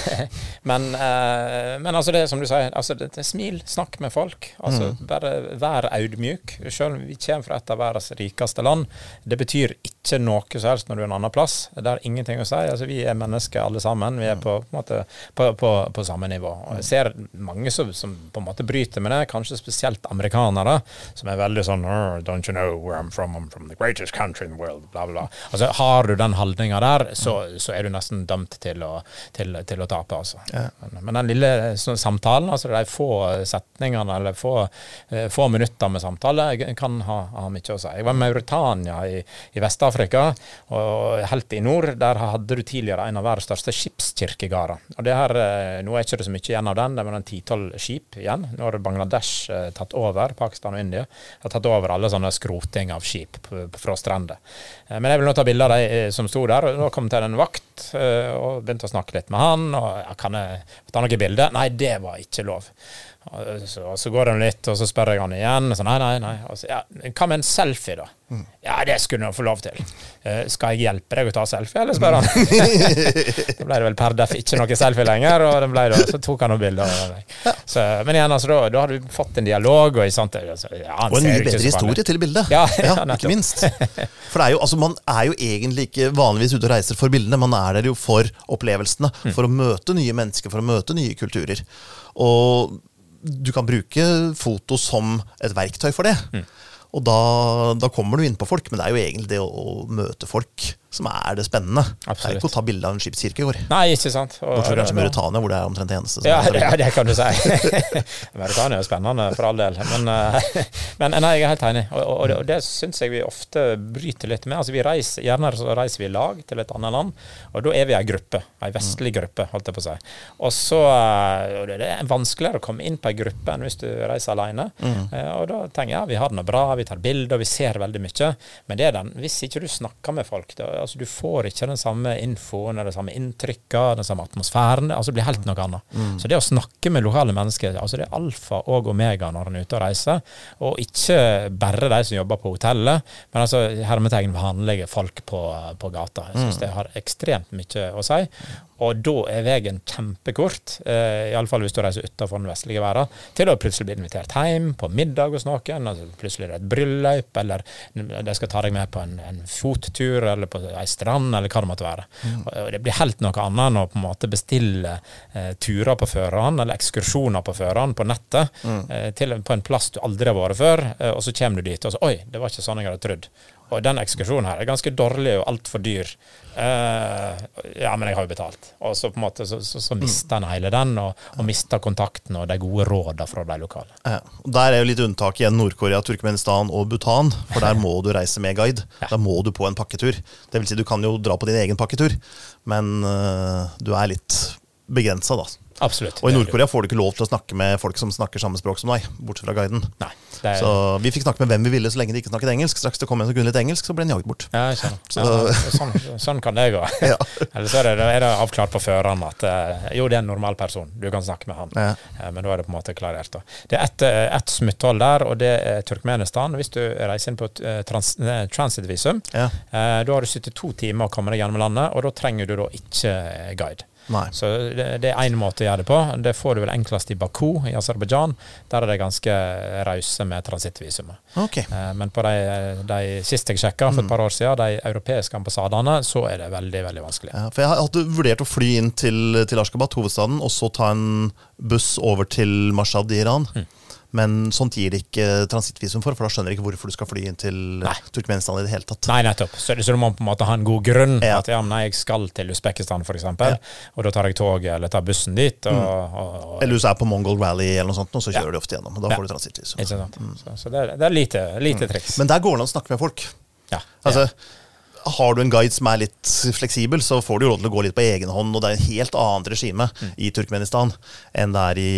men, uh, men altså det som du sier, altså det, det, smil, snakk med folk. Altså mm. Bare vær audmjuk. Selv om vi kommer fra et av verdens rikeste land, det betyr ikke noe som helst når du er en annen plass. Det er ingenting å si. Altså Vi er mennesker alle sammen. Vi er på, på, måte, på, på, samme nivå. Og jeg ser mange som, som, på en måte bryter med det, kanskje spesielt amerikanere, som er veldig sånn Don't you know where I'm from? I'm from the greatest country in the world. Bla, bla, bla. Altså, har du den holdninga der, så, så, er du nesten dømt til å, til, til å tape, altså. Ja. Men, men, den lille sånn, samtalen, altså de få setningene eller få, eh, få minutter med samtale, kan ha, ha, mye å si. Jeg var i Mauritania i, i Vest-Afrika, og helt i nord, der hadde du tidligere en av verdens største skipskirkegårder. Og det her, eh, nå er ikke det så mye igjen av den. Det var en titolv skip igjen. Nå har Bangladesh eh, tatt over, Pakistan og India har tatt over alle sånne skroting av skip fra strender. Eh, men jeg vil nå ta bilder av de som sto der. og Da kom til en vakt og begynte å snakke litt med han. og ja, 'Kan jeg ta noen bilder?' Nei, det var ikke lov. Så, så, går det litt, og så spør jeg han igjen. Så nei, nei, nei. Så, ja, hva med en selfie, da? Mm. Ja, det skulle du få lov til. Uh, skal jeg hjelpe deg å ta selfie, eller spør han. da ble det vel per def ikke noe selfie lenger, og det det, så tok han noen bilder. Så, men igjen, altså, da, da har du fått en dialog. Og, sant, altså, ja, og en mye bedre historie til bildet. Ja, ja, ikke minst. For er jo, altså, man er jo egentlig ikke vanligvis ute og reiser for bildene, man er der jo for opplevelsene. Mm. For å møte nye mennesker, for å møte nye kulturer. Og du kan bruke foto som et verktøy for det. Mm. Og da, da, kommer du inn på folk, men det er jo egentlig det å, å møte folk som er det spennende. Absolutt. Det er ikke å ta bilde av en skipskirkegård. Nei, ikke sant. Bortsett fra kanskje Mauritania, hvor det er omtrent det eneste. Ja, det, det, kan du si. Mauritania er spennende, for all del. Men, eh, men nei, jeg er helt enig. Og, og, og det syns jeg vi ofte bryter litt med. Altså, vi reiser, Gjerne så reiser vi i lag til et annet land, og da er vi ei gruppe. Ei vestlig gruppe, holdt jeg på å si. Og så eh, og det er vanskeligere å komme inn på ei gruppe enn hvis du reiser alene. Mm. Eh, og da tenker jeg ja, vi har det noe bra, vi tar bilder, vi ser veldig mye. Men det er den, hvis ikke du snakker med folk da, altså Du får ikke den samme infoen, eller det samme inntrykket, den samme atmosfæren. altså Det blir helt noe annet. Mm. Så det å snakke med lokale mennesker, altså det er alfa og omega når en er ute og reiser. Og ikke bare de som jobber på hotellet, men altså hermetegn vanlige folk på, på gata. Jeg syns mm. det har ekstremt mye å si. Og da er veien kjempekort, eh, iallfall hvis du reiser utenfor den vestlige verden, til å plutselig bli invitert hjem på middag hos noen. Altså plutselig er det et bryllup, eller de skal ta deg med på en, en fottur, eller på ei strand, eller hva det måtte være. Mm. Og det blir helt noe annet enn å på en måte bestille eh, turer på føreren, eller ekskursjoner på føreren på nettet, mm. eh, til, på en plass du aldri har vært før, eh, og så kommer du dit, og så Oi, det var ikke sånn jeg hadde trodd. Og den ekskursjonen her er ganske dårlig og altfor dyr. Uh, ja, men jeg har jo betalt. Og så på en måte så, så, så mister en hele den, og, og mister kontakten og de gode rådene fra de lokale. Ja, Der er jo litt unntak igjen Nord-Korea, Turkmenistan og Bhutan, for der må du reise med guide. Ja. Der må du på en pakketur. Det vil si, du kan jo dra på din egen pakketur, men uh, du er litt begrensa, da. Absolutt. Og i Nord-Korea får du ikke lov til å snakke med folk som snakker samme språk som deg, bortsett fra guiden. Nei, er, Så vi fikk snakke med hvem vi ville så lenge de ikke snakket engelsk. Straks det kom en som kunne litt engelsk, så ble en jaget bort. ja, jeg. Så- Ja, sånn, sånn kan det gå. Ja. Eller så er det, er det avklart på føreren at eh, jo, det er en normal person, du kan snakke med han. Ja. Eh, Men da er det på en måte klarert. Da. Det er ett et smutthold der, og det er Turkmenistan. Hvis du reiser inn på eh, trans, eh, transitvisum, Ja. eh, da har du 72 timer å komme deg gjennom landet, og da trenger du da ikke eh, guide. Nei. Så det, det er én måte å gjøre det på. Det får du vel enklest i Baku i Aserbajdsjan. Der er det ganske rause med transittvisum. Ok. Eh, Men på de, de siste jeg sjekka for et par år siden, de europeiske ambassadene, så er det veldig veldig vanskelig. Ja, for jeg hadde vurdert å fly inn til, til Ashgabat, hovedstaden, og så ta en buss over til Mashhad i Iran. Mm. Men sånt gir det ikke transittvisum for, for da skjønner jeg ikke hvorfor du skal fly inn til Nei. Turkmenistan i det hele tatt. Nei, nettopp. Så, så du må på en måte ha en god grunn. Ja. At ja, men nei, jeg skal til Usbekistan f.eks., Ja. Mm. og da tar jeg toget eller tar bussen dit. Og, og, og, Eller du er på Mongol Rally eller noe sånt, og så Ja. kjører de ofte gjennom. og Da Ja. får du transittvisum. sant? Så, så det, er- det er lite, lite triks. Men der går det an å snakke med folk. ja. Altså, Har du en guide som er litt fleksibel, så får du råd til å gå litt på egen hånd. Og det er en helt annet regime Mm. i Turkmenistan enn det er i,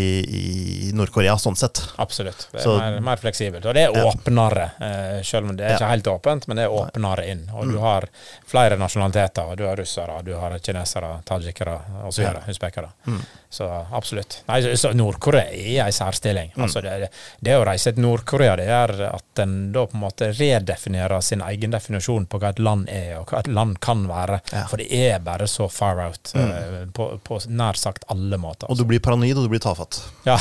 i Nord-Korea, sånn sett. Absolutt. Det er Så- mer, mer fleksibelt. Og det er åpnere, ja. selv om det er Ja. ikke helt åpent, men det er åpnere inn. Og du har flere nasjonaliteter. og Du har russere, du har kinesere, tajikere osv. Ja. Usbekere. Så absolutt. Nei, så- Nord-Korea er i særstilling. særstilling. Altså det, det å reise til Nord-Korea, det er at en da på en måte redefinerer sin egen definisjon på hva et land er, og hva et land kan være. Ja. For det er bare så far out eh, på, på nær sagt alle måter. Og du blir paranoid, og du blir tafatt. Ja.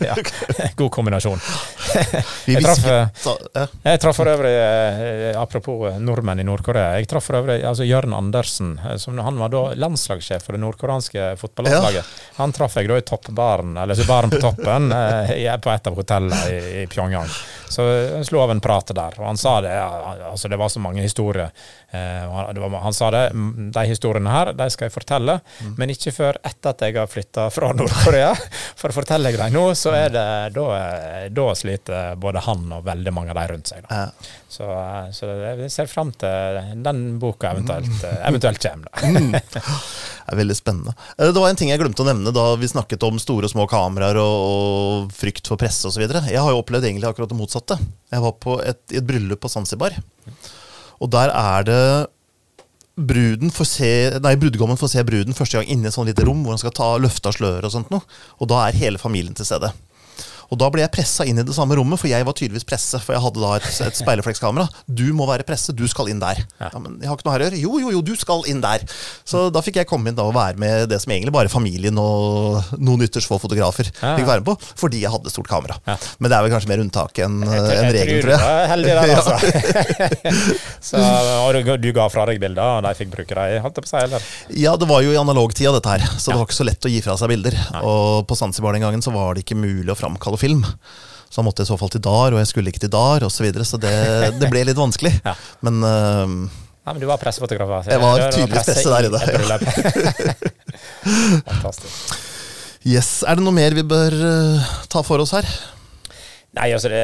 ja. God kombinasjon. Jeg traff, eh, ja. Jeg traff for øvrig, eh, apropos eh, nordmenn i Nord-Korea, jeg traff for øvrig altså Jørn Andersen. Som, han var da landslagssjef for det nordkoreanske fotballandslaget. Han traff jeg da i toppbaren, eller så baren på toppen, på et av hotellene i, i Pyongyang. Så jeg slo av en prat der, og han sa det. Altså det var så mange historier. Han, var, han sa det. "Mm, De historiene her de skal jeg fortelle, men ikke før etter at jeg har flytta fra Nord-Korea. For forteller jeg dem nå, så er det da, da da sliter både han og veldig mange av de rundt seg. Ja. Så, eh, så jeg ser fram til den boka eventuelt, eh, eventuelt kommer. Det er veldig spennende. Eh, Det var en ting jeg glemte å nevne da vi snakket om store og små kameraer og, og frykt for presse osv. Jeg har jo opplevd egentlig akkurat det motsatte. Jeg var på et, i et bryllup på Zanzibar. Og der er det bruden får se, nei, brudgommen får se bruden første gang inne i et sånt lite rom hvor han skal ta løfte av sløret og sånt noe. Og da er hele familien til stede. Og da ble jeg pressa inn i det samme rommet, for jeg var tydeligvis presse. For jeg hadde da et, et speilreflekskamera. Du må være presse, du skal inn der. Ja. men jeg har ikke noe her å gjøre. Jo, jo, jo, du skal inn der. Så da fikk jeg komme inn da og være med det som egentlig bare familien og noen ytterst få fotografer fikk være med på, fordi jeg hadde stort kamera. Men det er vel kanskje mer unntak enn en enn regelen, tror du jeg. heldig der, altså. så, og du, ga fra deg bilder, og de fikk bruke dem, holdt jeg på å si? Eller? Ja, det var jo i analogtida, dette her. Så det var ikke så lett å gi fra seg bilder. Og på Zanzibar den gangen så var det ikke mulig å framkalle film. Så han måtte i så fall til Dar, og jeg skulle ikke til Dar, osv. Så, videre, så det, det ble litt vanskelig. Ja. Men uh, Nei, men du var pressefotograf. Jeg var tydelig tydeligvis presse der i inne, et. Fantastisk. yes, er det noe mer vi bør uh, ta for oss her? Nei, altså det,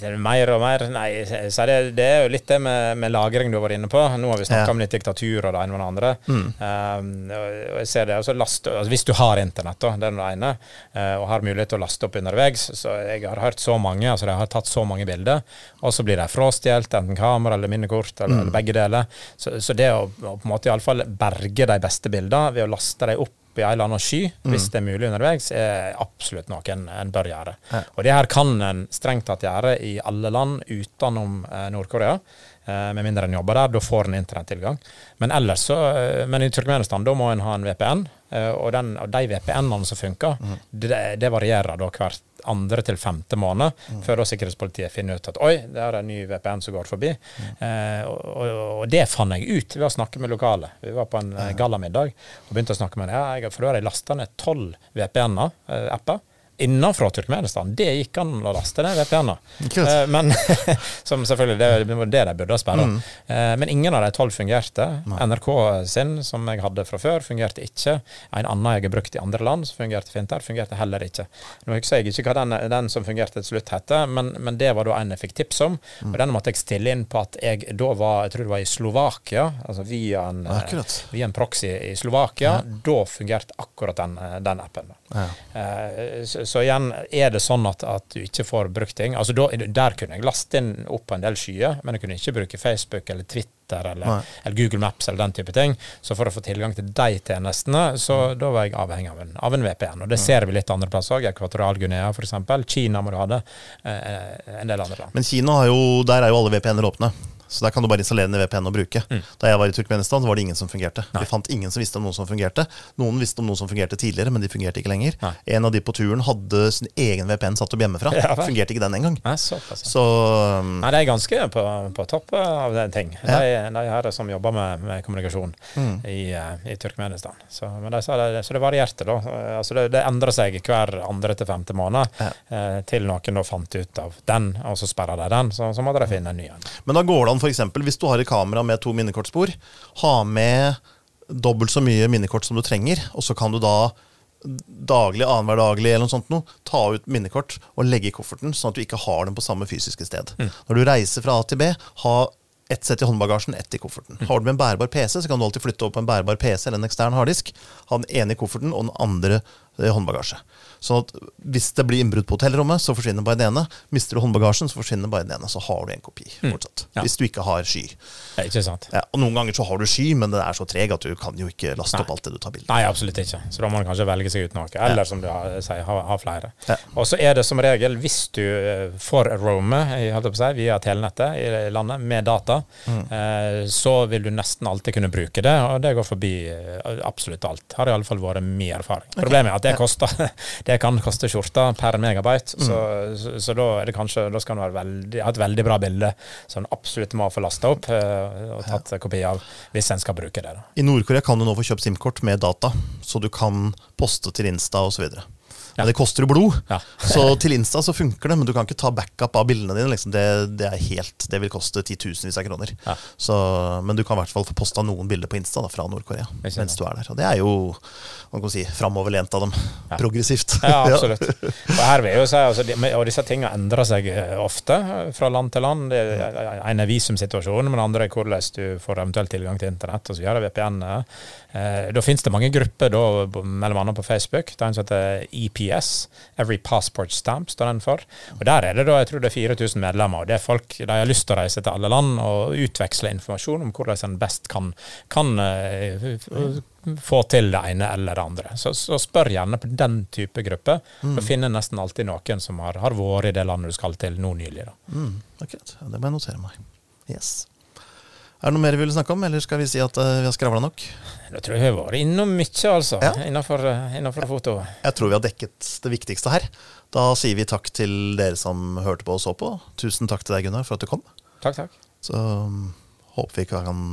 det er mer og mer Nei, så det, det er jo litt det med, med lagring du har vært inne på. Nå har vi snakka Ja. om litt diktatur og det ene og det andre. Mm. Um, og jeg ser det altså last, altså Hvis du har internett, da, det er det ene, uh, og har mulighet til å laste opp underveis Så jeg har hørt så mange, altså de har tatt så mange bilder, og så blir de frastjålet, enten kamera eller minnekort, eller, Mm. eller begge deler. Så, så det å, å på en måte iallfall berge de beste bildene ved å laste dem opp i en eller annen sky, hvis det er mulig underveis, er absolutt noe en, en bør gjøre. Ja. Og det her kan en strengt tatt gjøre i alle land utenom eh, Nord-Korea. Eh, med mindre en jobber der, da får en internettilgang. Men ellers så, eh, men i Turkmenistan da må en ha en VPN, og, den, og de VPN-ene som funker, det, det varierer da hvert andre til femte måned, før da sikkerhetspolitiet finner ut at oi, det er en ny VPN som går forbi. Eh, og, og, og det fant jeg ut ved å snakke med lokale. Vi var på en ja. gallamiddag og begynte å snakke med dem. Ja, jeg, for da har jeg lasta ned tolv VPN-er, eh, apper. Innenfra Turkmenistan, det gikk an å laste ned VPN-er. Eh, men Som selvfølgelig det, var det de burde ha sperra. Mm. Eh, men ingen av de tolv fungerte. NRK sin, som jeg hadde fra før, fungerte ikke. En annen jeg har brukt i andre land, som fungerte fint der, fungerte heller ikke. Nå husker jeg ikke hva den, den som fungerte til slutt het, men, men det var da en jeg fikk tips om. Mm. Og den måtte jeg stille inn på at jeg da var jeg tror det var i Slovakia, altså via en, eh, Akkurat. via en proxy i Slovakia. Da fungerte akkurat den, den appen. Ja. Eh, Så, så igjen, er det sånn at, at du ikke får brukt ting altså da, Der kunne jeg laste inn opp en del skyer, men jeg kunne ikke bruke Facebook eller Twitter eller, eller Google Maps eller den type ting. Så for å få tilgang til de tjenestene, så da var jeg avhengig av en, av en VPN. Og det ser vi litt andre plasser òg. Ekvatorial-Guinea f.eks. Kina må du ha det. Eh, en del andre land. Men Kina har jo, der er jo alle VPN-er åpne. Så der kan du bare installere den i VPN og bruke. Mm. Da jeg var i Turkmenistan, så var det ingen som fungerte. Vi fant ingen som visste om noen som fungerte. Noen visste om noen som fungerte tidligere, men de fungerte ikke lenger. Nei. En av de på turen hadde sin egen VPN satt opp hjemmefra. Ja, fungerte ikke den engang. Nei. Så um, Nei, de er ganske på, på topp av den ting. Ja. De, de her som jobber med, med kommunikasjon Mm. i, eh, i Turkmenistan. Så, men de sa det, så det varierte, da. Eh, Altså det, det endrer seg hver andre til femte måned, Ja. eh, til noen da fant ut av den, og så sperra de den. Så, så måtte de finne en ny en. Men da går det an, for eksempel, hvis du har et kamera med to minnekortspor, ha med dobbelt så mye minnekort som du trenger, og så kan du da daglig, annenhver daglig eller noe sånt noe, ta ut minnekort og legge i kofferten, sånn at du ikke har dem på samme fysiske sted. Når du reiser fra A til B, ha ett sett i håndbagasjen, ett i kofferten. Har du med en bærbar PC, så kan du alltid flytte over på en bærbar PC eller en ekstern harddisk. Ha den ene i kofferten og den andre håndbagasje. Sånn at hvis det blir innbrudd på hotellrommet, så forsvinner bare den ene. Mister du håndbagasjen, så forsvinner bare den ene. Så har du en kopi fortsatt. Ja. Hvis du ikke har sky. Ja, ikke sant? Ja, og noen ganger så har du sky, men det er så treg at du kan jo ikke laste opp alt det du tar bilde av. Nei, absolutt ikke. Så da må man kanskje velge seg ut noe. Eller som du har- sier, ha, ha flere. Ja. Og så er det som regel, hvis du eh, får roame å si, via telenettet i landet med data, Mm. eh, så vil du nesten alltid kunne bruke det, og det går forbi eh, absolutt alt. Har i alle fall vært min erfaring. Problemet er at det, koster, det kan koste skjorta per megabyte, så, Mm. så, så da er det kanskje Da skal en ha et veldig bra bilde som en absolutt må få lasta opp eh, og tatt kopi av, hvis en skal bruke det. da. I Nord-Korea kan du nå få kjøpt SIM-kort med data, så du kan poste til Insta osv. Ja. Det koster jo blod, Ja. så til Insta så funker det, men du kan ikke ta backup av bildene dine. Liksom. Det, det er helt, det vil koste titusenvis av kroner. Ja. Så, men du kan i hvert fall få posta noen bilder på Insta da, fra Nord-Korea mens du er der. Og det er jo man kan si, framoverlent av dem. Progressivt. Ja, absolutt. Og her vil jeg jo si, altså, de, og disse tingene endrer seg eh, ofte eh, fra land til land. Det er en er visumsituasjonen, men det andre er hvordan du får eventuelt tilgang til internett osv. VPN. Eh, da finnes det mange grupper, da, mellom annet på Facebook. Det er en som heter EPS. Every Passport Stamp står den for. Og Der er det da, jeg tror det er 4000 medlemmer. og det er folk, De har lyst til å reise til alle land og utveksle informasjon om hvordan en best kan, kan uh, få til det ene eller det andre. Så, så spør gjerne på den type gruppe. Du finner nesten alltid noen som har, har vært i det landet du skal til nå nylig. da. Mm, akkurat. Det må jeg notere meg. Yes. Er det noe mer vi vil snakke om, eller skal vi si at eh, vi har skravla nok? Da tror jeg vi har vært innom mye, altså. Ja. Innenfor, eh, innenfor foto. Jeg tror vi har dekket det viktigste her. Da sier vi takk til dere som hørte på og så på. Tusen takk til deg, Gunnar, for at du kom. Takk, takk. Så um, håper vi kan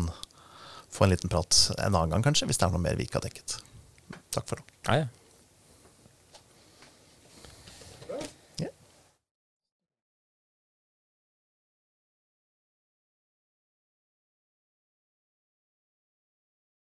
få en liten prat en annen gang, kanskje, hvis det er noe mer vi ikke har dekket. Takk for nå. Ja, ja.